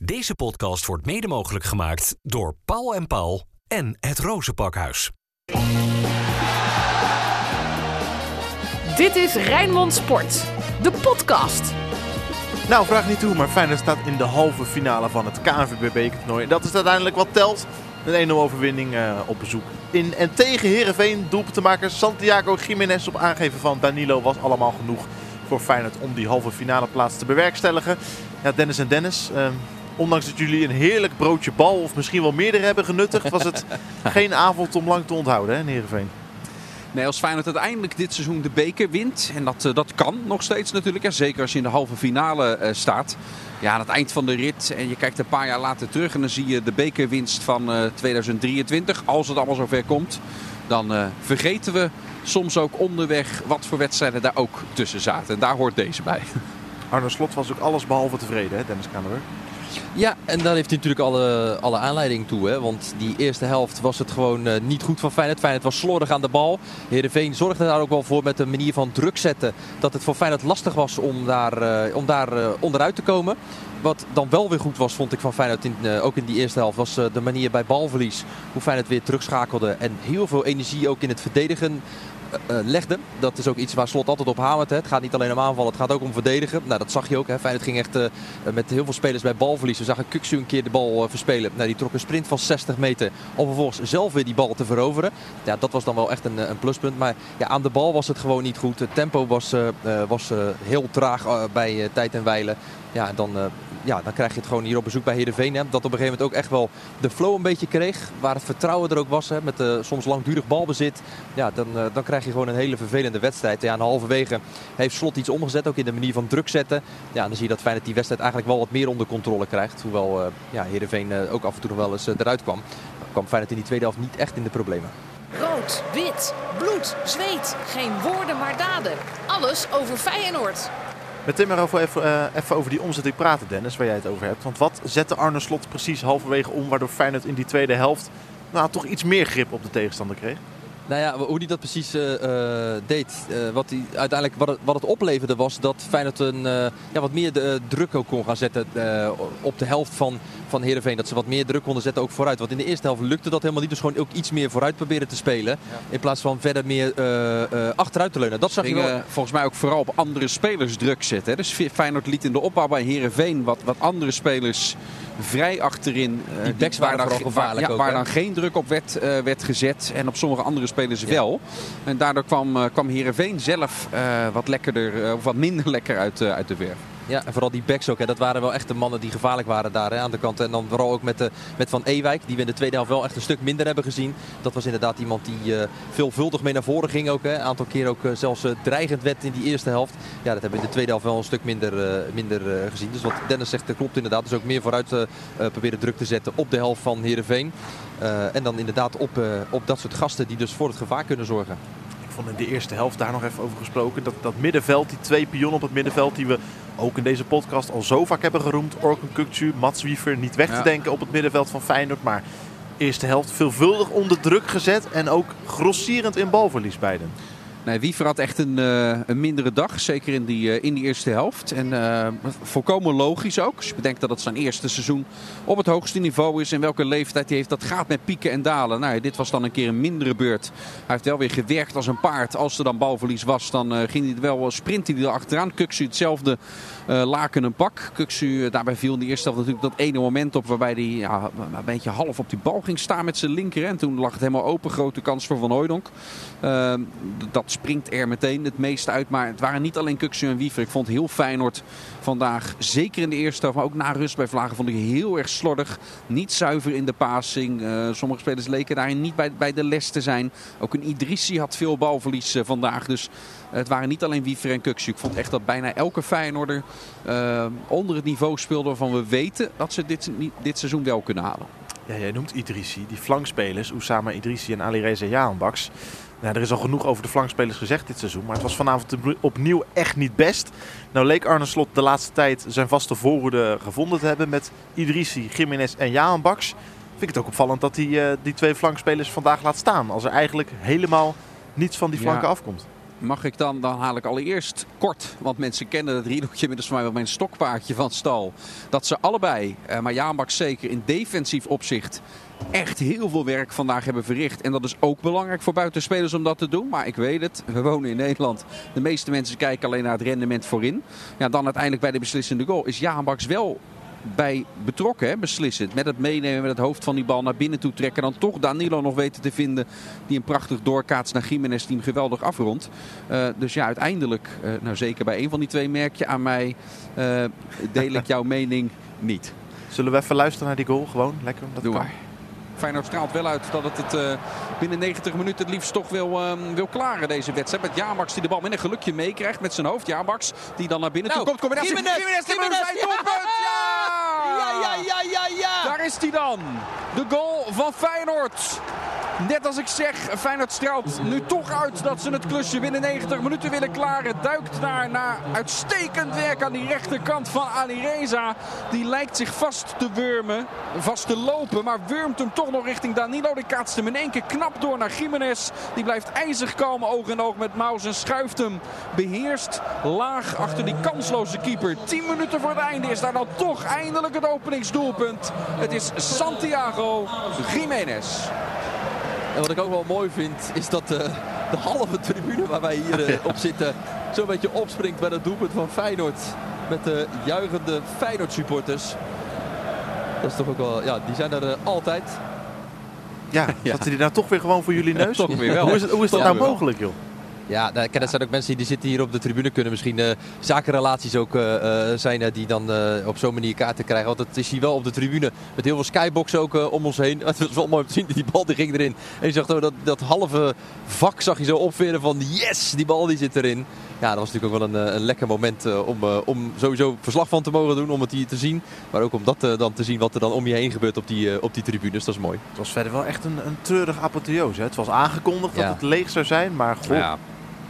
Deze podcast wordt mede mogelijk gemaakt door Paul en Paul en het Rozenpakhuis. Dit is Rijnmond Sport, de podcast. Nou, vraag niet toe, maar Feyenoord staat in de halve finale van het KNVB-bekertoernooi. Dat is uiteindelijk wat telt. Een 1-0 overwinning uh, op bezoek in en tegen Herenveen. Doelpuntenmaker Santiago Jiménez op aangeven van Danilo was allemaal genoeg voor Feyenoord om die halve finale plaats te bewerkstelligen. Ja, Dennis en Dennis, uh, ondanks dat jullie een heerlijk broodje bal of misschien wel meerdere hebben genuttigd, was het geen avond om lang te onthouden hè, Heerenveen. Nee, als Feyenoord uiteindelijk dit seizoen de beker wint, en dat, uh, dat kan nog steeds natuurlijk, hè, zeker als je in de halve finale uh, staat. Ja, aan het eind van de rit en je kijkt een paar jaar later terug en dan zie je de bekerwinst van uh, 2023, als het allemaal zover komt. Dan vergeten we soms ook onderweg wat voor wedstrijden daar ook tussen zaten. En daar hoort deze bij. Arno Slot was ook alles behalve tevreden, hè, Dennis Kamerwer? Ja, en daar heeft hij natuurlijk alle, alle aanleiding toe. Hè? Want die eerste helft was het gewoon uh, niet goed van Feyenoord. Feyenoord was slordig aan de bal. Heerenveen zorgde daar ook wel voor met een manier van druk zetten. Dat het voor Feyenoord lastig was om daar, uh, om daar uh, onderuit te komen. Wat dan wel weer goed was, vond ik van Feyenoord, in, ook in die eerste helft, was de manier bij balverlies. Hoe Feyenoord weer terugschakelde en heel veel energie ook in het verdedigen legde. Dat is ook iets waar Slot altijd op hamert. Het gaat niet alleen om aanvallen, het gaat ook om verdedigen. Nou, dat zag je ook. Hè. Feyenoord ging echt uh, met heel veel spelers bij balverlies. We zagen Kuksu een keer de bal uh, verspelen. Nou, die trok een sprint van 60 meter om vervolgens zelf weer die bal te veroveren. Ja, dat was dan wel echt een, een pluspunt. Maar ja, aan de bal was het gewoon niet goed. Het tempo was, was heel traag bij tijd en wijlen. Ja, dan, ja, dan krijg je het gewoon hier op bezoek bij Heerenveen. Hè, dat op een gegeven moment ook echt wel de flow een beetje kreeg. Waar het vertrouwen er ook was. Hè, met uh, soms langdurig balbezit. Ja, dan, uh, dan krijg je gewoon een hele vervelende wedstrijd. Ja, en halverwege heeft Slot iets omgezet. Ook in de manier van druk zetten. Ja, dan zie je dat Feyenoord die wedstrijd eigenlijk wel wat meer onder controle krijgt. Hoewel uh, ja, Heerenveen ook af en toe nog wel eens eruit kwam. kwam Feyenoord in die tweede helft niet echt in de problemen. Rood, wit, bloed, zweet. Geen woorden maar daden. Alles over Feyenoord. Met Tim erover even, uh, even over die omzetting praten, Dennis, waar jij het over hebt. Want wat zette Arne Slot precies halverwege om, waardoor Feyenoord in die tweede helft nou, toch iets meer grip op de tegenstander kreeg? Nou ja, hoe hij dat precies uh, uh, deed. Wat hij uiteindelijk wat het, wat het opleverde was dat Feyenoord een, ja, wat meer de, druk ook kon gaan zetten op de helft van, van Heerenveen. Dat ze wat meer druk konden zetten ook vooruit. Want in de eerste helft lukte dat helemaal niet. Dus gewoon ook iets meer vooruit proberen te spelen. Ja. In plaats van verder meer achteruit te leunen. Dat zag je wel. volgens mij ook vooral op andere spelers druk zetten. Hè? Dus Feyenoord liet in de opbouw bij Heerenveen wat, wat andere spelers vrij achterin. Die backs waren waar, dan, gevaarlijk ja, ook, waar dan geen druk op werd, uh, werd gezet. En op sommige andere spelers ja. wel. En daardoor kwam, uh, kwam Heerenveen zelf uh, wat lekkerder, of wat minder lekker uit, uit de werf. Ja, en vooral die backs ook. Hè. Dat waren wel echt de mannen die gevaarlijk waren daar hè, aan de kant. En dan vooral ook met, de, met Van Ewijk, die we in de tweede helft wel echt een stuk minder hebben gezien. Dat was inderdaad iemand die uh, veelvuldig mee naar voren ging ook. Een aantal keer ook uh, zelfs dreigend werd in die eerste helft. Ja, dat hebben we in de tweede helft wel een stuk minder, minder gezien. Dus wat Dennis zegt, klopt inderdaad. Dus ook meer vooruit proberen druk te zetten op de helft van Heerenveen. en dan inderdaad op, op dat soort gasten die dus voor het gevaar kunnen zorgen in de eerste helft daar nog even over gesproken. Dat, dat middenveld, die twee pionnen op het middenveld die we ook in deze podcast al zo vaak hebben geroemd. Orkun Kukcu, Mats Wiever, niet weg te denken op het middenveld van Feyenoord. Maar eerste helft veelvuldig onder druk gezet en ook grossierend in balverlies beiden. Nee, Wiever had echt een, uh, een mindere dag, zeker in die, uh, in die eerste helft. En uh, volkomen logisch ook. Als je bedenkt dat het zijn eerste seizoen op het hoogste niveau is en welke leeftijd hij heeft, dat gaat met pieken en dalen. Nou, dit was dan een keer een mindere beurt. Hij heeft wel weer gewerkt als een paard. Als er dan balverlies was, dan ging hij wel sprinten hij er achteraan. Kuksu hetzelfde laken een pak. Kuksu, daarbij viel in de eerste helft natuurlijk dat ene moment op waarbij hij ja, een beetje half op die bal ging staan met zijn linker. En toen lag het helemaal open, grote kans voor Van Hooijdonk. dat springt er meteen het meeste uit. Maar het waren niet alleen Kuksu en Wiever. Ik vond heel Feyenoord vandaag, zeker in de eerste helft, maar ook na rust bij Vlagen, vond ik heel erg slordig. Niet zuiver in de passing. Uh, sommige spelers leken daarin niet bij, bij de les te zijn. Ook een Idrissi had veel balverlies uh, vandaag. Dus het waren niet alleen Wiever en Kuksu. Ik vond echt dat bijna elke Feyenoorder uh, onder het niveau speelde waarvan we weten dat ze dit, dit seizoen wel kunnen halen. Ja, jij noemt Idrissi. Die flankspelers, Oussama Idrissi en Ali Reza Jaanbaks. Nou, er is al genoeg over de flankspelers gezegd dit seizoen. Maar het was vanavond opnieuw echt niet best. Nou leek Arne Slot de laatste tijd zijn vaste voorhoede gevonden te hebben met Idrissi, Jiménez en Jaan Baks. Vind ik het ook opvallend dat hij uh, die twee flankspelers vandaag laat staan. Als er eigenlijk helemaal niets van die flanken ja. afkomt. Mag ik dan, dan haal ik allereerst kort, want mensen kennen het riedeltje inmiddels mij wel mijn stokpaardje van stal. Dat ze allebei, eh, maar Jaanbak zeker in defensief opzicht, echt heel veel werk vandaag hebben verricht. En dat is ook belangrijk voor buitenspelers om dat te doen. Maar ik weet het, we wonen in Nederland. De meeste mensen kijken alleen naar het rendement voorin. Ja, dan uiteindelijk bij de beslissende goal is Jaanbaks wel bij betrokken, hè, beslissend. Met het meenemen, met het hoofd van die bal naar binnen toe trekken. En dan toch Danilo nog weten te vinden. Die een prachtig doorkaats naar Jiménez, die hem geweldig afrondt. Uh, dus ja, uiteindelijk, uh, nou zeker bij een van die twee merk je aan mij, uh, deel ik jouw mening niet. Zullen we even luisteren naar die goal? Gewoon lekker. Dat Doe kan. maar. Feyenoord straalt wel uit dat het het uh, binnen 90 minuten het liefst toch wil, um, wil klaren deze wedstrijd. Met Jamax die de bal met een gelukje meekrijgt met zijn hoofd. Jamax die dan naar binnen nou, toe komt. Combinatie. Jiménez, doelpunt! Ja, ja, ja, ja, ja! Daar is hij dan. De goal van Feyenoord. Net als ik zeg, Feyenoord straalt nu toch uit dat ze het klusje binnen 90 minuten willen klaren. Duikt daar naar uitstekend werk aan die rechterkant van Ali Reza. Die lijkt zich vast te wurmen, vast te lopen, maar wurmt hem toch nog richting Danilo. Die kaatst hem in één keer knap door naar Jiménez. Die blijft ijzig komen, oog in oog met Maus en schuift hem beheerst laag achter die kansloze keeper. 10 minuten voor het einde is daar dan toch eindelijk het openingsdoelpunt. Het is Santiago Jiménez. En wat ik ook wel mooi vind, is dat uh, de halve tribune waar wij hier uh, op zitten... zo'n beetje opspringt bij het doelpunt van Feyenoord. Met de juichende Feyenoord supporters. Dat is toch ook wel... Ja, die zijn er uh, altijd. Ja, ja. die nou toch weer gewoon voor jullie neus? toch weer wel. Hoe is, het, hoe is dat nou mogelijk, joh? Ja, nou, kijk, dat zijn ook mensen die zitten hier op de tribune. Kunnen misschien uh, zakenrelaties ook uh, uh, zijn uh, die dan op zo'n manier kaarten krijgen. Want het is hier wel op de tribune met heel veel skybox ook om ons heen. Het was wel mooi om te zien. Die bal die ging erin. En je zag dat, dat halve vak zag je zo opveren van yes, die bal die zit erin. Ja, dat was natuurlijk ook wel een, een lekker moment om, om sowieso verslag van te mogen doen. Om het hier te zien. Maar ook om dat dan te zien wat er dan om je heen gebeurt op die, op die tribunes. Dat is mooi. Het was verder wel echt een, een treurig apotheose. Hè? Het was aangekondigd Ja. dat het leeg zou zijn, maar goh, Ja.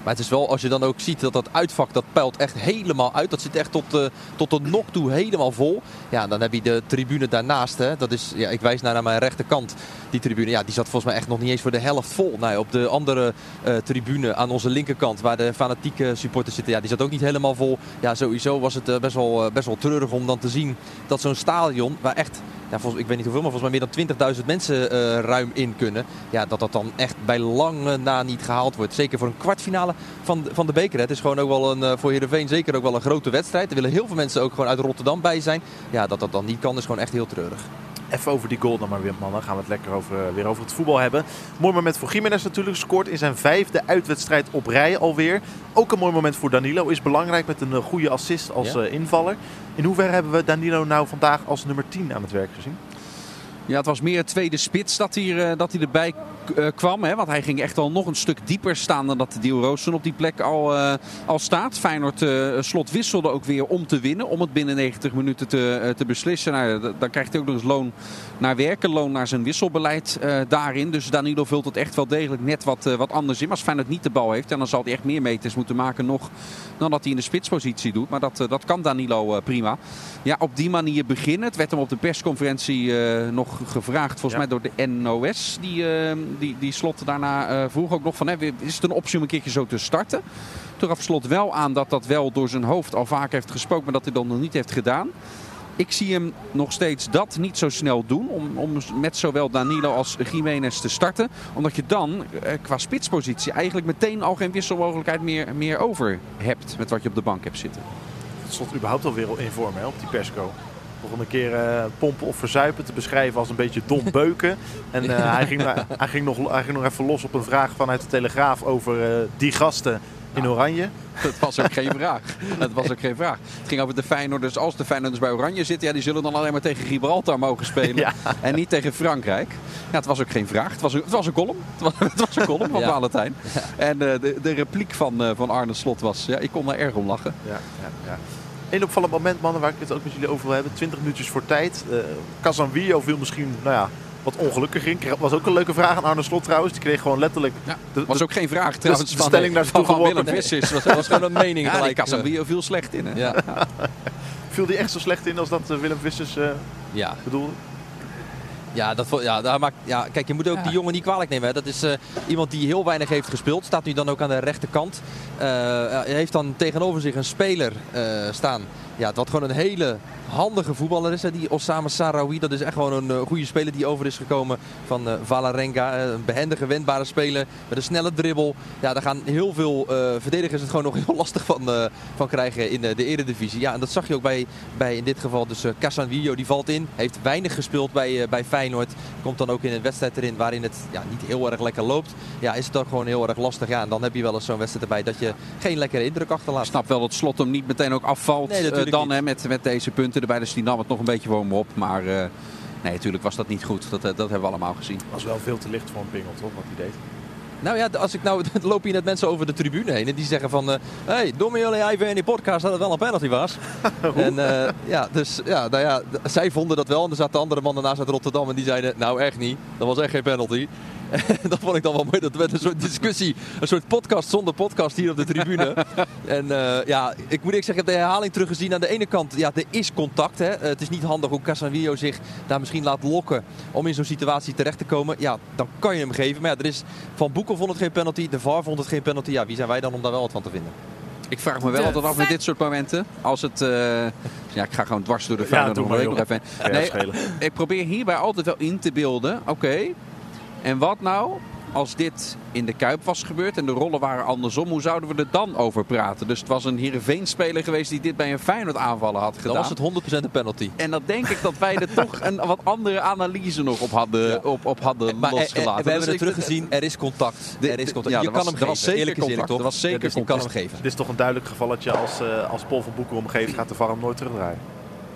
Maar het is wel, als je dan ook ziet dat dat uitvak, dat peilt echt helemaal uit. Dat zit echt tot, uh, tot de nok toe helemaal vol. Ja, dan heb je de tribune daarnaast. Hè. Dat is, ja, ik wijs naar, naar mijn rechterkant. Die tribune, ja, die zat volgens mij echt nog niet eens voor de helft vol. Nou, op de andere uh, tribune aan onze linkerkant, waar de fanatieke supporters zitten, ja, die zat ook niet helemaal vol. Ja, sowieso was het uh, best, wel, best wel treurig om dan te zien dat zo'n stadion, waar echt ja, volgens, ik weet niet hoeveel, maar volgens mij meer dan 20.000 mensen ruim in kunnen. Ja, dat dat dan echt bij lange na niet gehaald wordt. Zeker voor een kwartfinale van, van de beker. Het is gewoon ook wel een, uh, voor Heerenveen zeker ook wel een grote wedstrijd. Er willen heel veel mensen ook gewoon uit Rotterdam bij zijn. Ja, dat dat dan niet kan is gewoon echt heel treurig. Even over die goal dan maar weer, man. Dan gaan we het lekker over, uh, weer over het voetbal hebben. Mooi moment voor Jiménez natuurlijk. Scoort in zijn vijfde uitwedstrijd op rij alweer. Ook een mooi moment voor Danilo. Is belangrijk met een uh, goede assist als Ja. uh, invaller. In hoeverre hebben we Danilo nou vandaag als nummer 10 aan het werk gezien? Ja, het was meer tweede spits dat hij, dat hij erbij kwam. Hè? Want hij ging echt al nog een stuk dieper staan dan dat Diel Roosen op die plek al, uh, al staat. Feyenoord slot wisselde ook weer om te winnen. Om het binnen 90 minuten te, te beslissen. Nou, dan krijgt hij ook nog eens loon naar werken. Loon naar zijn wisselbeleid daarin. Dus Danilo vult het echt wel degelijk net wat, wat anders in. Maar als Feyenoord niet de bal heeft. En dan zal hij echt meer meters moeten maken nog dan dat hij in de spitspositie doet. Maar dat, dat kan Danilo prima. Ja, op die manier beginnen. Het werd hem op de persconferentie nog gevraagd. Volgens ja. mij door de NOS. Die die, die slot daarna uh, vroeg ook nog van, is het een optie om een keertje zo te starten? Toen gaf slot wel aan dat dat wel door zijn hoofd al vaak heeft gesproken, maar dat hij dat nog niet heeft gedaan. Ik zie hem nog steeds dat niet zo snel doen. Om, om met zowel Danilo als Jiménez te starten. Omdat je dan eh, qua spitspositie eigenlijk meteen al geen wisselmogelijkheid meer, meer over hebt. Met wat je op de bank hebt zitten. Het stond überhaupt alweer in vorm hè, op die persco nog een keer uh, pompen of verzuipen te beschrijven als een beetje dom beuken. En uh, hij, ging, hij, ging nog, hij ging nog even los op een vraag vanuit de Telegraaf over uh, die gasten in Oranje. Dat was ook geen vraag. Dat was ook geen vraag. Het ging over de Feyenoorders. Als de Feyenoorders bij Oranje zitten, ja, die zullen dan alleen maar tegen Gibraltar mogen spelen. Ja. En niet tegen Frankrijk. Ja, het was ook geen vraag. Het was een, het was een column. Het was, het was een column van ja. Valentijn. En de, de repliek van, van Arne Slot was, ja, ik kon daar erg om lachen. Ja, ja, ja. Eén opvallend moment, mannen, waar ik het ook met jullie over wil hebben. 20 minuutjes voor tijd. Uh, Casanvio viel misschien, nou ja, wat ongelukkig in. Dat was ook een leuke vraag aan Arne Slot trouwens. Die kreeg gewoon letterlijk... Ja, de, was ook geen vraag trouwens. De, de stelling naar van, van Willem nee. Vissers. Dat was, was gewoon een mening ja, gelijk. Casanvio viel slecht in. Hè? Ja. viel die echt zo slecht in als dat Willem Vissers uh, ja. bedoelde? Ja, dat, ja, daar maakt, ja, kijk, je moet ook Ja. die jongen niet kwalijk nemen. Hè. Dat is eh, iemand die heel weinig heeft gespeeld. Staat nu dan ook aan de rechterkant. Hij heeft dan tegenover zich een speler eh, staan. Ja, wat gewoon een hele handige voetballer is. Hè. Die Osama Sarawi, dat is echt gewoon een eh, goede speler die over is gekomen van eh Valarenga. Eh, Een behendige, wendbare speler met een snelle dribbel. Ja, daar gaan heel veel verdedigers het gewoon nog heel lastig van, van krijgen in de eredivisie. Ja, en dat zag je ook bij, bij in dit geval dus uh, Casanvillo. Die valt in, heeft weinig gespeeld bij, bij Feyenoord. Komt dan ook in een wedstrijd erin waarin het ja, niet heel erg lekker loopt. Ja, is het ook gewoon heel erg lastig. Ja, en dan heb je wel eens zo'n wedstrijd erbij dat je geen lekkere indruk Ik achterlaat. snap wel dat Slot hem niet meteen ook afvalt Nee, dan hè, met, met deze punten erbij. Dus die nam het nog een beetje voor hem op. Maar eh, nee, natuurlijk was dat niet goed. Dat, eh, dat hebben we allemaal gezien. was wel veel te licht voor een pingel, toch? Wat hij deed. Nou ja, als ik nou, lopen hier net mensen over de tribune heen en die zeggen van... eh hey, doen me jullie even in die podcast dat het wel een penalty was? en ja, dus ja, nou ja, zij vonden dat wel. En er zaten andere mannen naast uit Rotterdam en die zeiden... Nou echt niet, dat was echt geen penalty. dat vond ik dan wel mooi. Dat werd een soort discussie, een soort podcast zonder podcast hier op de tribune. en eh, ja, ik moet eerlijk zeggen, ik heb de herhaling teruggezien. Aan de ene kant, ja, er is contact. Hè. Eh, het is niet handig hoe Casanvillo zich daar misschien laat lokken om in zo'n situatie terecht te komen. Ja, dan kan je hem geven. Maar ja, er is, Van Boekel vond het geen penalty, De VAR vond het geen penalty. Ja, wie zijn wij dan om daar wel wat van te vinden? Ik vraag me wel De altijd af met dit soort momenten. Als het... eh, ja, ik ga gewoon dwars door de Ja, doe nog even. Ja, Nee, ik probeer hierbij altijd wel in te beelden. Oké, en wat nou als dit in de Kuip was gebeurd en de rollen waren andersom? Hoe zouden we er dan over praten? Dus het was een Heerenveen-speler geweest die dit bij een Feyenoord aanvallen had gedaan. Dan was het 100% een penalty. En dan denk ik dat wij er toch een wat andere analyse nog op hadden, Ja. op, op hadden Maar eh, eh, losgelaten. we hebben Dus het teruggezien, er is contact. De- er is contact. ja, je er kan was- hem er geven. was zeker Eerlijk contact. toch? Er was zeker Ja, dus je kan hem contact. geven. Dit is toch een duidelijk gevalletje als, eh, als Paul van Boekel hem geeft, gaat de VAR hem nooit terugdraaien.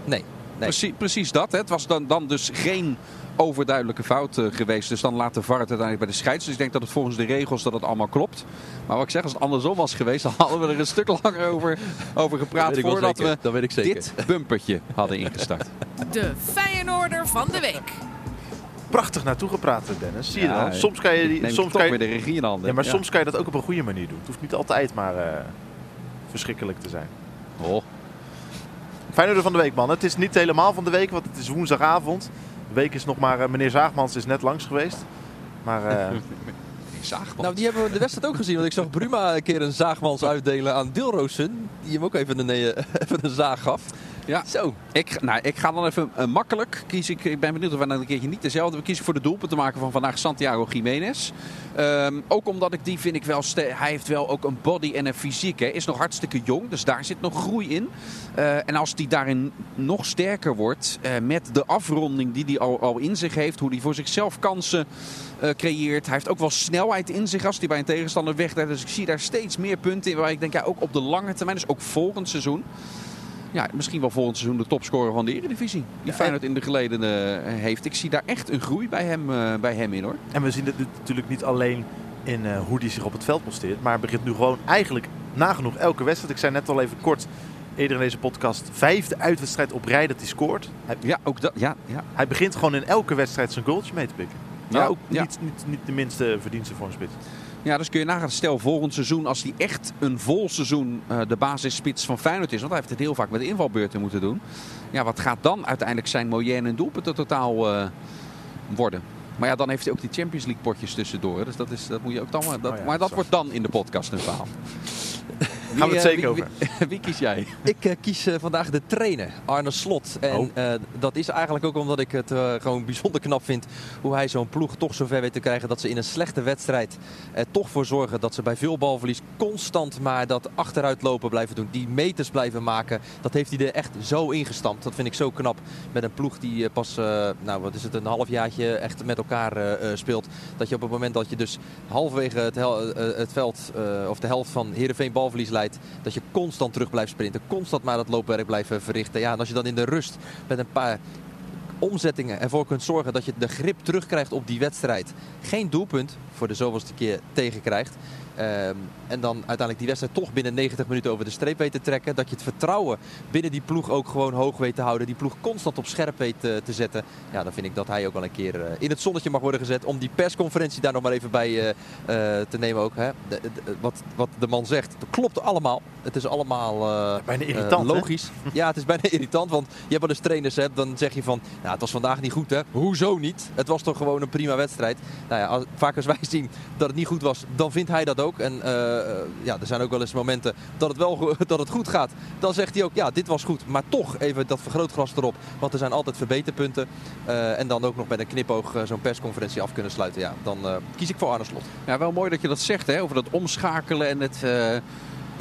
Nee. nee. Precies, precies dat. Hè. Het was dan, dan dus geen overduidelijke fout eh, geweest. Dus dan laat de VAR het uiteindelijk bij de scheids. Dus ik denk dat het volgens de regels dat het allemaal klopt. Maar wat ik zeg, als het andersom was geweest, dan hadden we er een stuk langer over, over gepraat voordat zeker. we Dat weet ik zeker. dit bumpertje hadden ingestart. De Feyenoorder van de week. Prachtig naartoe gepraat, Dennis. Zie je Ja, dan? Soms kan je, die, Neem soms kan je, de regie in handen. ja, maar soms kan je dat ook op een goede manier doen. Het hoeft niet altijd maar eh, verschrikkelijk te zijn. Oh, Feyenoord van de week, man. Het is niet helemaal van de week, want het is woensdagavond. De week is nog maar... eh, meneer Zaagmans is net langs geweest. Maar eh, zaag Nou, die hebben we de wedstrijd ook gezien. Want ik zag Bruma een keer een zaagmans uitdelen aan Dilrosen. Die hem ook even een, eh, even een zaag gaf. Ja. Zo. Ik, nou, ik ga dan even eh, makkelijk. Kies ik, ik ben benieuwd of we dan een keertje niet dezelfde. We kiezen voor de doelpunt te maken van vandaag Santiago Jiménez. Ehm, ook omdat ik die vind ik wel. Hij heeft wel ook een body en een fysiek. Hè. Is nog hartstikke jong, dus daar zit nog groei in. Eh, en als die daarin nog sterker wordt. eh, met de afronding die hij al, al in zich heeft. Hoe hij voor zichzelf kansen creëert. Hij heeft ook wel snelheid in zich als hij bij een tegenstander wegdraait. Dus ik zie daar steeds meer punten in. Waar ik denk, ja, ook op de lange termijn. Dus ook volgend seizoen. Ja, misschien wel volgend seizoen de topscorer van de Eredivisie. Die Feyenoord in de geleden eh, heeft. Ik zie daar echt een groei bij hem, eh, bij hem in hoor. En we zien het natuurlijk niet alleen in eh, hoe hij zich op het veld posteert. Maar hij begint nu gewoon eigenlijk nagenoeg elke wedstrijd. Ik zei net al even kort eerder in deze podcast. Vijfde uitwedstrijd op rij dat hij scoort. Hij, Ja, ook dat. Ja, ja. hij begint gewoon in elke wedstrijd zijn goaltje mee te pikken. Ja, ook ja. Niet, niet, niet de minste verdienste voor een spits. Ja, dus kun je nagaan. Stel volgend seizoen, als hij echt een vol seizoen eh, de basisspits van Feyenoord is. Want hij heeft het heel vaak met de invalbeurten moeten doen. Ja, wat gaat dan uiteindelijk zijn moyenne en doelpunten totaal eh, worden? Maar ja, dan heeft hij ook die Champions League potjes tussendoor. hè. Dus dat, is, dat moet je ook dan. maar Dat, Oh ja, maar dat zo. wordt dan in de podcast een verhaal. Gaan we het eh, zeker wie, over. Wie, wie kies jij? Ik eh, kies eh, vandaag de trainer, Arne Slot. En Oh. eh, dat is eigenlijk ook omdat ik het eh, gewoon bijzonder knap vind hoe hij zo'n ploeg toch zover weet te krijgen dat ze in een slechte wedstrijd er toch voor zorgen dat ze bij veel balverlies constant maar dat achteruitlopen blijven doen. Die meters blijven maken. Dat heeft hij er echt zo ingestampt. Dat vind ik zo knap met een ploeg die pas, eh, nou wat is het, een halfjaartje echt met elkaar eh, eh, speelt. Dat je op het moment dat je dus halverwege het, hel- het veld eh, of de helft van Heerenveen balverlies leidt, dat je constant terug blijft sprinten. Constant maar dat loopwerk blijven verrichten. Ja, en als je dan in de rust met een paar omzettingen ervoor kunt zorgen dat je de grip terugkrijgt op die wedstrijd. Geen doelpunt voor de zoveelste keer tegenkrijgt. Ehm, en dan uiteindelijk die wedstrijd toch binnen 90 minuten over de streep weet te trekken. Dat je het vertrouwen binnen die ploeg ook gewoon hoog weet te houden. Die ploeg constant op scherp weet te, te zetten. Ja, dan vind ik dat hij ook wel een keer eh, in het zonnetje mag worden gezet. Om die persconferentie daar nog maar even bij eh, eh, te nemen ook. Hè. De- de- wat, wat de man zegt, dat klopt allemaal. Het is allemaal eh, Bijna eh, irritant, hè? logisch. Ja, het is bijna irritant. Want je hebt wel eens trainers, hè, dan zeg je van... Nou, het was vandaag niet goed hè. Hoezo niet? Het was toch gewoon een prima wedstrijd. Nou ja, als, vaak als wij zien dat het niet goed was, dan vindt hij dat ook. En eh, eh, ja, er zijn ook wel eens momenten dat het wel dat het goed gaat. Dan zegt hij ook, ja, dit was goed. Maar toch even dat vergrootglas erop. Want er zijn altijd verbeterpunten. Eh, en dan ook nog met een knipoog zo'n persconferentie af kunnen sluiten. Ja, dan kies ik voor Arne Slot. Ja, wel mooi dat je dat zegt, hè, over dat omschakelen en het,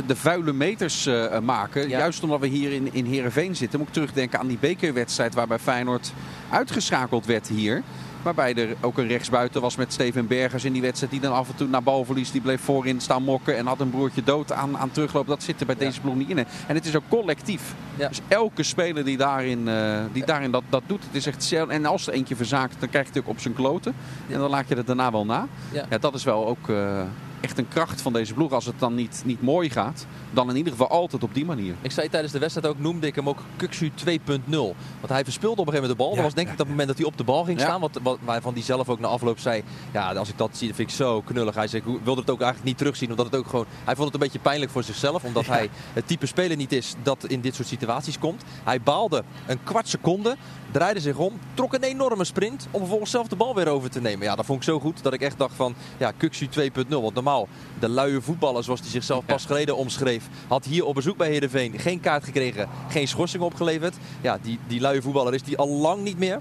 de vuile meters maken. Ja. Juist omdat we hier in, in Heerenveen zitten, moet ik terugdenken aan die bekerwedstrijd waarbij Feyenoord uitgeschakeld werd hier. Waarbij er ook een rechtsbuiten was met Steven Bergers in die wedstrijd. Die dan af en toe naar balverlies, die bleef voorin staan mokken. En had een broertje dood aan, aan terugloop. Dat zit er bij Ja. deze ploeg niet in. En het is ook collectief. Ja. Dus elke speler die daarin, eh, die daarin dat, dat doet. Het is echt, en als er eentje verzaakt, dan krijg je het ook op zijn kloten. En dan laat je het daarna wel na. Ja. Ja, dat is wel ook eh, echt een kracht van deze ploeg. Als het dan niet, niet mooi gaat, dan in ieder geval altijd op die manier. Ik zei tijdens de wedstrijd ook, noemde ik hem ook Kuksu 2.0. Want hij verspeelde op een gegeven moment de bal. Ja, dat was denk ik dat moment dat hij op de bal ging Ja. staan. Wat, wat, waarvan hij zelf ook na afloop zei, ja, als ik dat zie, dat vind ik zo knullig. Hij zei, ik wilde het ook eigenlijk niet terugzien. Omdat het ook gewoon, hij vond het een beetje pijnlijk voor zichzelf. Omdat hij het type speler niet is dat in dit soort situaties komt. Hij baalde een kwart seconde, draaide zich om, trok een enorme sprint. Om vervolgens zelf de bal weer over te nemen. Ja, dat vond ik zo goed dat ik echt dacht van, ja, Kuksu 2.0. Want normaal, de luie voetballer zoals hij zichzelf pas geleden omschreef, had hier op bezoek bij Heerenveen geen kaart gekregen, geen schorsing opgeleverd. Ja, die, die luie voetballer is die al lang niet meer.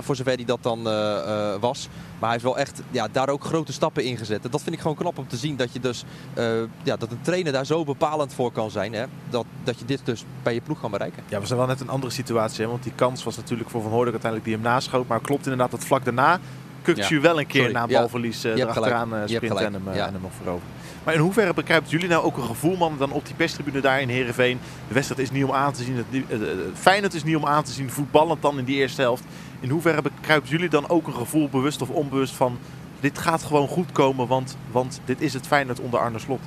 Voor zover hij dat dan eh, eh, was. Maar hij heeft wel echt ja, daar ook grote stappen in gezet. En dat vind ik gewoon knap om te zien. Dat, je dus, eh, ja, dat een trainer daar zo bepalend voor kan zijn. Hè? Dat, dat je dit dus bij je ploeg kan bereiken. Ja, we zijn wel net een andere situatie. Hè? Want die kans was natuurlijk voor Van Hooydonk uiteindelijk die hem naschoot. Maar klopt inderdaad dat vlak daarna Kukcu Ja. wel een keer Sorry. na Ja. balverlies Je hebt erachteraan Je hebt sprinten en hem, Ja. en hem nog veroveren. Maar in hoeverre begrijpt jullie nou ook een gevoel, man, dan op die perstribune daar in Heerenveen? De wedstrijd is niet om aan te zien. Het, Feyenoord is niet om aan te zien. Voetballend dan in die eerste helft. In hoeverre begrijpt jullie dan ook een gevoel, bewust of onbewust, van... Dit gaat gewoon goed komen, want, want dit is het Feyenoord onder Arne Slot.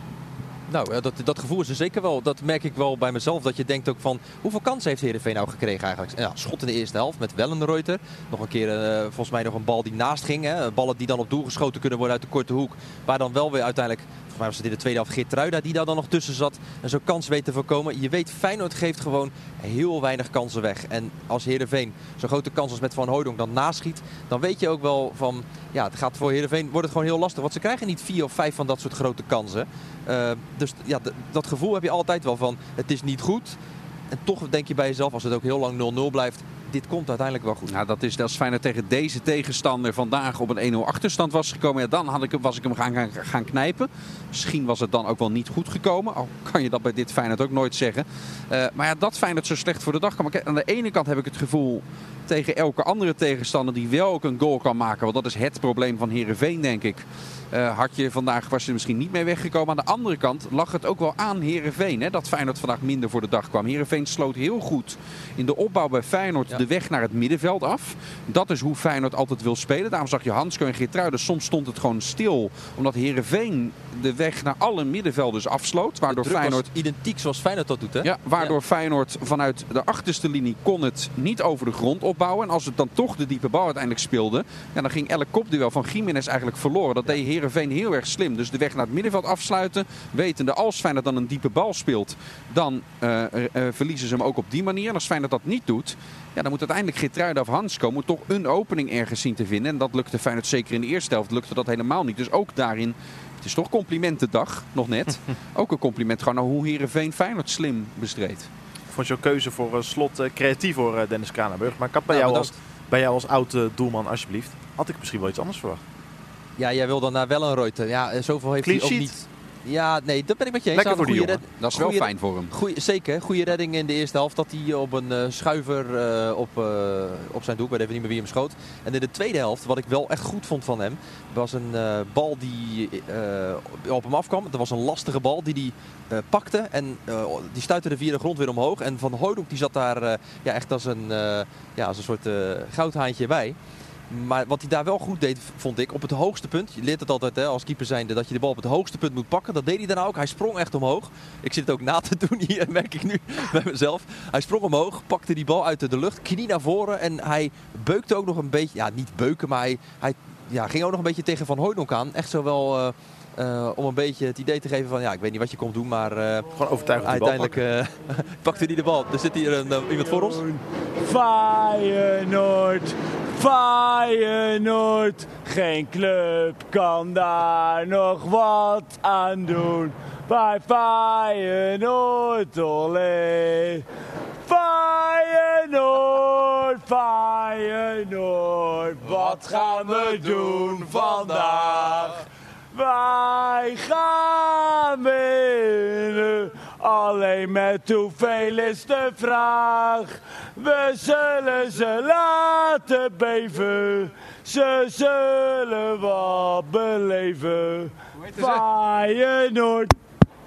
Nou, ja, dat, dat gevoel is er zeker wel. Dat merk ik wel bij mezelf. Dat je denkt ook van, hoeveel kansen heeft Heerenveen nou gekregen eigenlijk? Ja, schot in de eerste helft met Wellenreuter. Nog een keer, eh, volgens mij nog een bal die naast ging. Hè. Ballen die dan op doel geschoten kunnen worden uit de korte hoek. Waar dan wel weer uiteindelijk, volgens mij was het in de tweede helft Geertruida die daar dan nog tussen zat. En zo'n kans weet te voorkomen. Je weet, Feyenoord geeft gewoon heel weinig kansen weg. En als Heerenveen zo'n grote kans als met Van Hooydonk dan naschiet. Dan weet je ook wel van, ja, het gaat voor Heerenveen wordt het gewoon heel lastig. Want ze krijgen niet vier of vijf van dat soort grote kansen. Uh, dus ja, dat gevoel heb je altijd wel van het is niet goed. En toch denk je bij jezelf, als het ook heel lang 0-0 blijft, dit komt uiteindelijk wel goed. Nou, dat is als Feyenoord tegen deze tegenstander vandaag op een 1-0 achterstand was gekomen. Ja, dan had ik, was ik hem gaan, gaan, knijpen. Misschien was het dan ook wel niet goed gekomen. Al kan je dat bij dit Feyenoord ook nooit zeggen. Uh, maar ja, dat Feyenoord zo slecht voor de dag kan. Aan de ene kant heb ik het gevoel tegen elke andere tegenstander die wel ook een goal kan maken. Want dat is het probleem van Heerenveen, denk ik. Uh, had je vandaag was je misschien niet mee weggekomen. Aan de andere kant lag het ook wel aan Heerenveen. Hè, dat Feyenoord vandaag minder voor de dag kwam. Heerenveen sloot heel goed in de opbouw bij Feyenoord ja. de weg naar het middenveld af. Dat is hoe Feyenoord altijd wil spelen. Daarom zag je Hansko en Geertruiden. Soms stond het gewoon stil. Omdat Heerenveen de weg naar alle middenvelders afsloot. Waardoor Feyenoord... identiek zoals Feyenoord dat doet, hè? Ja, waardoor ja. Feyenoord vanuit de achterste linie kon het niet over de grond opbouwen. En als het dan toch de diepe bal uiteindelijk speelde... Ja, dan ging elk kopduel van Jiménez eigenlijk verloren. Dat deed Heerenveen heel erg slim. Dus de weg naar het middenveld afsluiten. Wetende als Feyenoord dan een diepe bal speelt... dan uh, uh, verliezen ze hem ook op die manier. En als Feyenoord dat niet doet... Ja, dan moet uiteindelijk Geertruida of Hansko moet toch een opening ergens zien te vinden. En dat lukte Feyenoord zeker in de eerste helft. Lukte dat helemaal niet. Dus ook daarin... Het is toch complimentendag, nog net. ook een compliment gewoon naar hoe Heerenveen Feyenoord slim bestreed. Ik vond jouw keuze voor uh, slot uh, creatief voor uh, Dennis Kranenburg. Maar ik had bij, nou, jou als, bij jou als oud doelman, alsjeblieft, had ik misschien wel iets anders verwacht. Ja, jij wil dan naar Wellenreuter. Ja, zoveel heeft Clean hij ook sheet. niet. Ja, nee, dat ben ik met je eens. Lekker voor die jongen. Dat is wel fijn voor hem. Goeie, zeker, goede redding in de eerste helft. Dat hij op een uh, schuiver uh, op, uh, op zijn doek, ik weet even niet meer wie hem schoot. En in de tweede helft, wat ik wel echt goed vond van hem, was een bal die op hem afkwam. Dat was een lastige bal die hij pakte en die stuitte de vierde grond weer omhoog. En Van Hooydonk die zat daar ja, echt als een, ja, als een soort goudhaantje bij. Maar wat hij daar wel goed deed, vond ik, op het hoogste punt. Je leert het altijd hè, als keeper zijnde dat je de bal op het hoogste punt moet pakken. Dat deed hij daarna ook. Hij sprong echt omhoog. Ik zit het ook na te doen hier, merk ik nu bij mezelf. Hij sprong omhoog, pakte die bal uit de lucht, knie naar voren. En hij beukte ook nog een beetje, ja niet beuken, maar hij, hij ja, ging ook nog een beetje tegen Van Hooydonk aan. Echt zo wel... Uh, Eh, om een beetje het idee te geven van, ja, ik weet niet wat je komt doen, maar eh, Gewoon overtuigend die bal uiteindelijk eh pakt hij de bal. Er zit hier een, eh, iemand voor ons. Feyenoord, Feyenoord, geen club kan daar nog wat aan doen. Bij Feyenoord, olé. Feyenoord, Feyenoord, wat gaan we doen vandaag? Wij gaan winnen. Alleen met hoeveel is de vraag? We zullen ze laten beven. Ze zullen wat beleven. Feyenoord,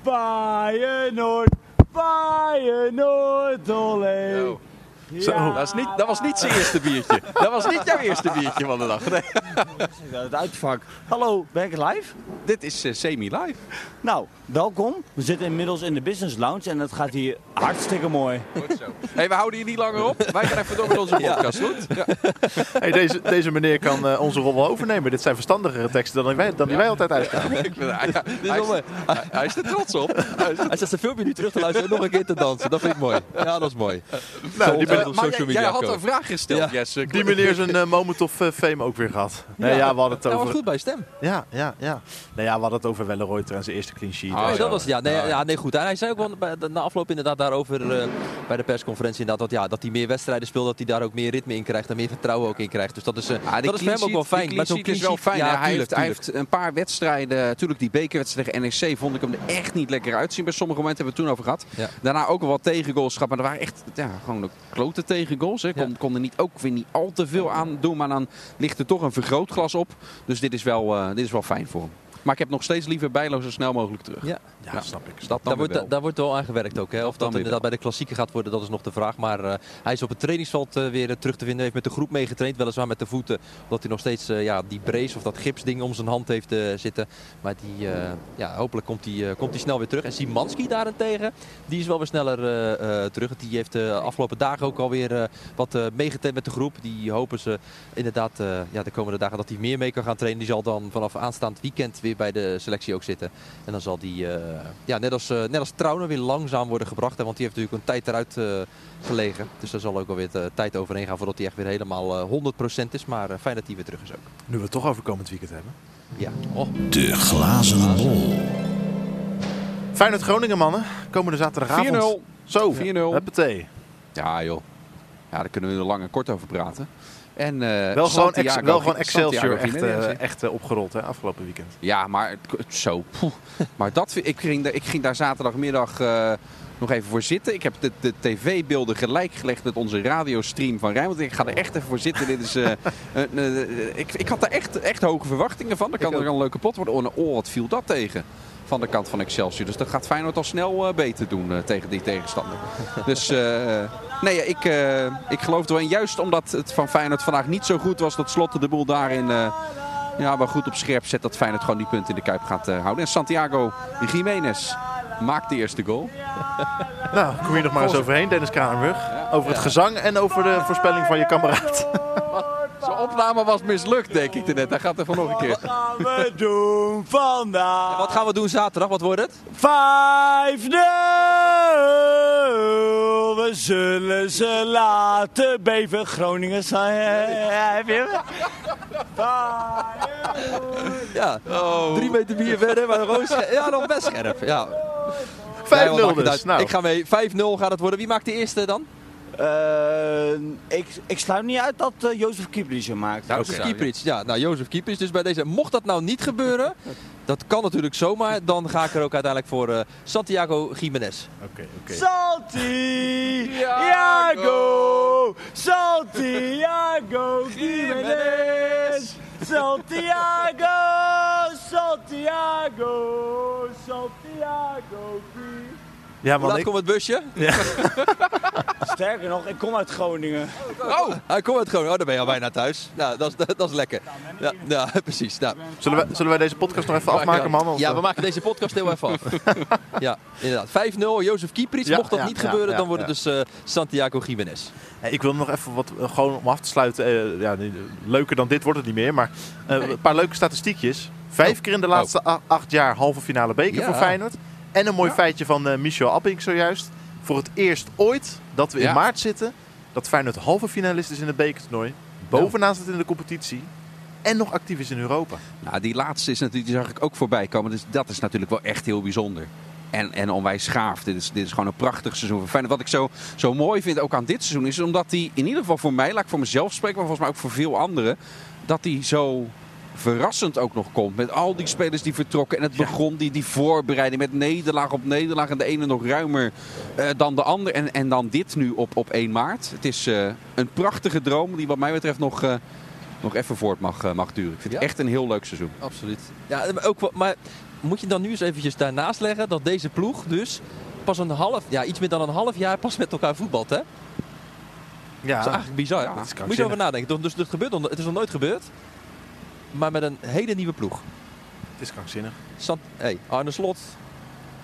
Feyenoord, Feyenoord, olé. Zo. Dat, is niet, dat was niet zijn eerste biertje. Dat was niet jouw eerste biertje van de dag. Nee. Het uitvak. Hallo, ben ik live? Dit is eh, semi-live. Nou, welkom. We zitten inmiddels in de Business Lounge en het gaat hier hartstikke mooi. Goed zo. Hey, we houden hier niet langer op. Wij gaan even door met onze podcast. Goed? Ja. Hey, deze, deze meneer kan eh, onze rol wel overnemen. Dit zijn verstandigere teksten dan die wij, dan die wij altijd uitgaan. Hij, hij, is er trots op. Hij is er- Hij zet zijn filmpje nu terug te luisteren en nog een keer te dansen. Dat vind ik mooi. Ja, dat is mooi. Nou, die, Zo- men- op maar social jij, media jij had een vraag gesteld, Ja. Jesse. die meneer zijn eh, moment of eh, fame ook weer gehad. Nee, ja, we hadden het Hij was over... goed bij stem. Ja, ja, ja. Nee, ja, we hadden het over Welleroyter en zijn eerste clean sheet. Zo. dat was, ja, nee, ja, nee, goed. En hij zei ook wel bij de, na afloop inderdaad daarover eh, bij de persconferentie inderdaad, dat, ja, dat hij meer wedstrijden speelt, dat hij daar ook meer ritme in krijgt en meer vertrouwen ook in krijgt. Dus dat is, dat is voor hem ook wel fijn. die Met clean zo'n sheet is wel fijn. Ja, hij, tuurlijk, heeft, hij heeft een paar wedstrijden. Natuurlijk die bekerwedstrijd tegen NEC vond ik hem er echt niet lekker uitzien. Bij sommige momenten hebben we het toen over gehad. Ja. Daarna ook wel wat tegengoals gehad. Maar er waren echt ja, gewoon de klote tegengoals. Hè. Kon, Ja. kon er niet, ook weer niet al te veel aan doen. Maar dan ligt er toch een vergrootglas op. Dus dit is wel, eh, dit is wel fijn voor hem. Maar ik heb nog steeds liever Bijlo zo snel mogelijk terug. Ja. Ja, snap ik. Dat dan Daar wordt, wel. daar wordt wel aan gewerkt ook. Hè. Of dan dat inderdaad bij de klassieker gaat worden, dat is nog de vraag. Maar eh, hij is op het trainingsveld eh, weer eh, terug te vinden. Heeft met de groep meegetraind, weliswaar met de voeten. Omdat hij nog steeds eh, ja, die brace of dat gipsding om zijn hand heeft eh, zitten. Maar die, eh, ja, hopelijk komt hij, eh, komt hij snel weer terug. En Simanski daarentegen, die is wel weer sneller eh, eh, terug. Die heeft de afgelopen dagen ook alweer eh, wat eh meegetraind met de groep. Die hopen ze inderdaad eh, ja, de komende dagen dat hij meer mee kan gaan trainen. Die zal dan vanaf aanstaand weekend weer bij de selectie ook zitten. En dan zal die, eh, ja, net als, eh net als Trauner, weer langzaam worden gebracht. Hè, want die heeft natuurlijk een tijd eruit eh, gelegen. Dus daar zal ook alweer de tijd overheen gaan voordat hij echt weer helemaal eh 100% is. Maar eh, fijn dat hij weer terug is ook. Nu we het toch over komend weekend hebben. Ja. Oh. De glazen bol. Feyenoord Groningen, mannen. Komende zaterdagavond. 4-0. Zo, 4-0. Huppatee. Ja joh. Ja, daar kunnen we er lang en kort over praten. En, eh, Wel gewoon, ex, wel gewoon Excelsior echt, eh, echt eh, opgerold hè, afgelopen weekend. Ja, maar zo. Maar dat, ik, ging, daar- ik ging daar zaterdagmiddag nog even voor zitten. Ik heb de, de tv-beelden gelijk gelegd met onze radiostream van Rijnmond. Ik ga er echt even voor zitten. Dit is, ik, ik had daar echt, echt hoge verwachtingen van. Dat kan, er een leuke pot worden. Oh, oh, wat viel dat tegen? Van de kant van Excelsior. Dus dat gaat Feyenoord al snel eh, beter doen eh, tegen die tegenstander. dus eh, nee, ja, ik, eh, ik geloof er wel in. Juist omdat het van Feyenoord vandaag niet zo goed was. Dat Slotte de boel daarin eh, ja, wel goed op scherp zet. Dat Feyenoord gewoon die punten in de Kuip gaat eh, houden. En Santiago Jiménez maakt de eerste goal. Nou, kom hier nog maar eens overheen, Dennis Kranenburg. Over het gezang en over de voorspelling van je kameraad. Opname was mislukt, denk ik net. Hij gaat er van nog een keer. Gaan we doen vandaag? Wat gaan we doen zaterdag? Wat wordt het? 5-0. We zullen ze laten beven. Groningen zijn. Heb je hem? Ja, Oh. drie meter bier verder, maar gewoon scherp. Ja, nog best scherp. Ja. 5-0 Nee, wat maakt het dus. Nou, Ik ga mee. 5-0 gaat het worden. Wie maakt de eerste dan? Eh, ik, ik sluit niet uit dat eh, Jozef Kieprits hem maakt. Jozef Kieprits. Ja, nou Jozef Kieprits. Dus bij deze, mocht dat nou niet gebeuren, dat kan natuurlijk zomaar, dan ga ik er ook uiteindelijk voor eh, Santiago Jiménez. Oké, oké. Santiago! Santiago Jiménez! Santiago! Santiago! Santiago! Ja, Hoe man, laat ik, komt het busje? Sterker nog, ik kom uit Groningen. Oh, hij komt uit Groningen. Oh, dan ben je al bijna thuis. Nou, dat is, dat is lekker. Ja, ja precies. Nou, zullen, wij, zullen wij deze podcast nog even afmaken, man? Ja, we maken deze podcast heel even af. ja, inderdaad. 5-0, Jozef Kieprits. Ja, Mocht dat ja, niet ja, gebeuren, ja, dan wordt het ja. dus eh, Santiago Jiménez. Hey, ik wil nog even wat, eh, gewoon om af te sluiten. eh, ja, leuker dan dit wordt het niet meer. Maar een paar leuke statistiekjes. Vijf keer in de laatste a- acht jaar halve finale beker Ja. voor Feyenoord. En een mooi feitje van eh, Michel Apping zojuist. Voor het eerst ooit dat we in Ja. maart zitten. Dat Feyenoord halve finalist is in het bekertoernooi. Bovenaan zit in de competitie. En nog actief is in Europa. Nou, die laatste is natuurlijk, die zag ik ook voorbij komen. Dus dat is natuurlijk wel echt heel bijzonder. En, en onwijs gaaf. Dit is, dit is gewoon een prachtig seizoen voor Feyenoord. Wat ik zo, zo mooi vind ook aan dit seizoen is omdat hij in ieder geval voor mij, laat ik voor mezelf spreken, maar volgens mij ook voor veel anderen, dat hij zo verrassend ook nog komt. Met al die spelers die vertrokken. En het begon die, die voorbereiding met nederlaag op nederlaag. En de ene nog ruimer eh, dan de ander. En, en dan dit nu op, op 1 maart. Het is eh, een prachtige droom die wat mij betreft nog, eh, nog even voort mag, mag duren. Ik vind het echt een heel leuk seizoen. Absoluut. Ja, maar ook, maar moet je dan nu eens eventjes daarnaast leggen dat deze ploeg dus pas een half, ja, iets meer dan een half jaar pas met elkaar voetbalt, hè? Ja, Dat is eigenlijk bizar. Ja, dat is Moet je erover nadenken. Dus het, gebeurt, het is nog nooit gebeurd. Maar met een hele nieuwe ploeg. het is krankzinnig. Sant hey, Arne Slot.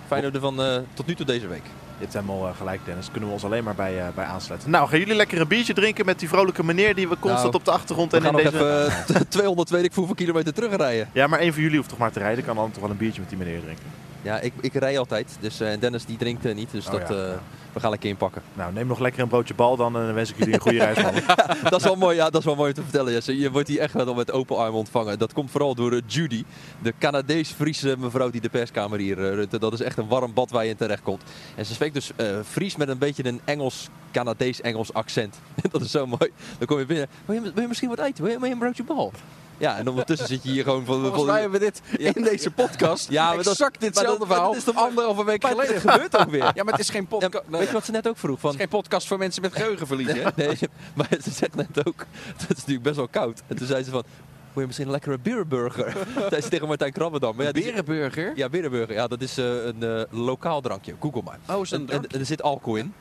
Feyenoord van eh, tot nu toe deze week. Je hebt helemaal eh, gelijk, Dennis. Kunnen we ons alleen maar bij, eh, bij aansluiten. Nou, gaan jullie lekker een biertje drinken met die vrolijke meneer die we constant Nou, op de achtergrond en in nog deze... even eh, 200 weet ik hoeveel kilometer terugrijden. Ja, maar één van jullie hoeft toch maar te rijden. Kan dan toch wel een biertje met die meneer drinken. Ja, ik, ik rij altijd. Dus eh, Dennis die drinkt niet. Dus Oh, dat, ja, ja. We gaan lekker inpakken. Nou, neem nog lekker een broodje bal dan en dan wens ik jullie een goede reis. mannen. dat, is wel mooi, ja, dat is wel mooi om te vertellen. Jesse. Je wordt hier echt wel met open armen ontvangen. Dat komt vooral door eh, Judy, de Canadees-Friese mevrouw die de perskamer hier eh, runt. Dat is echt een warm bad waar je in terecht komt. En ze spreekt dus eh, Fries met een beetje een Engels, Canadees-Engels accent. dat is zo mooi. Dan kom je binnen. Wil je, wil je misschien wat eten? Wil je, wil je een broodje bal? Ja, en ondertussen zit je hier gewoon van... Volgens mij hebben we dit Ja. in deze podcast Ja, maar dat- exact ditzelfde maar dat- verhaal dat is toch- anderhalve week Maar geleden. het gebeurt ook weer. Ja, maar het is geen Ja, podcast. weet je wat ze net ook vroeg? Van, Het is geen podcast voor mensen met geheugenverlies. Hè? Nee, maar ze zegt net ook, het is natuurlijk best wel koud. En toen zei ze van, wil je misschien een lekkere beerburger? zei ze tegen Martijn Krabbendam. Maar ja, Berenburger? Ja, berenburger. Ja, dat is eh, een eh, lokaal drankje. Google maar. Oh, is dat een En, en, er zit alcohol in.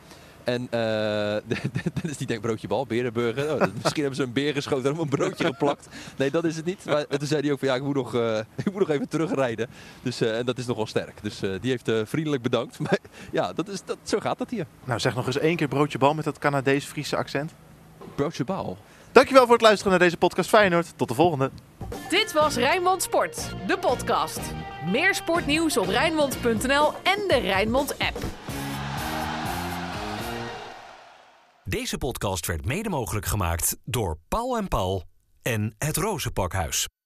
En eh dus die denkt broodje bal, berenburger. Oh, dat- misschien hebben ze een beer geschoten en op een broodje geplakt. Nee, dat is het niet. Maar toen zei hij ook van ja, ik moet nog, eh, ik moet nog even terugrijden. Dus, eh, en dat is nogal sterk. Dus eh, die heeft eh, vriendelijk bedankt. Maar ja, dat is, dat, zo gaat dat hier. nou, zeg nog eens één keer broodje bal met dat Canadees-Friese accent. Broodje bal. Dankjewel voor het luisteren naar deze podcast Feyenoord. Tot de volgende. Dit was Rijnmond Sport, de podcast. Meer sportnieuws op Rijnmond.nl en de Rijnmond app. Deze podcast werd mede mogelijk gemaakt door Paul en Paul en het Rozenpakhuis.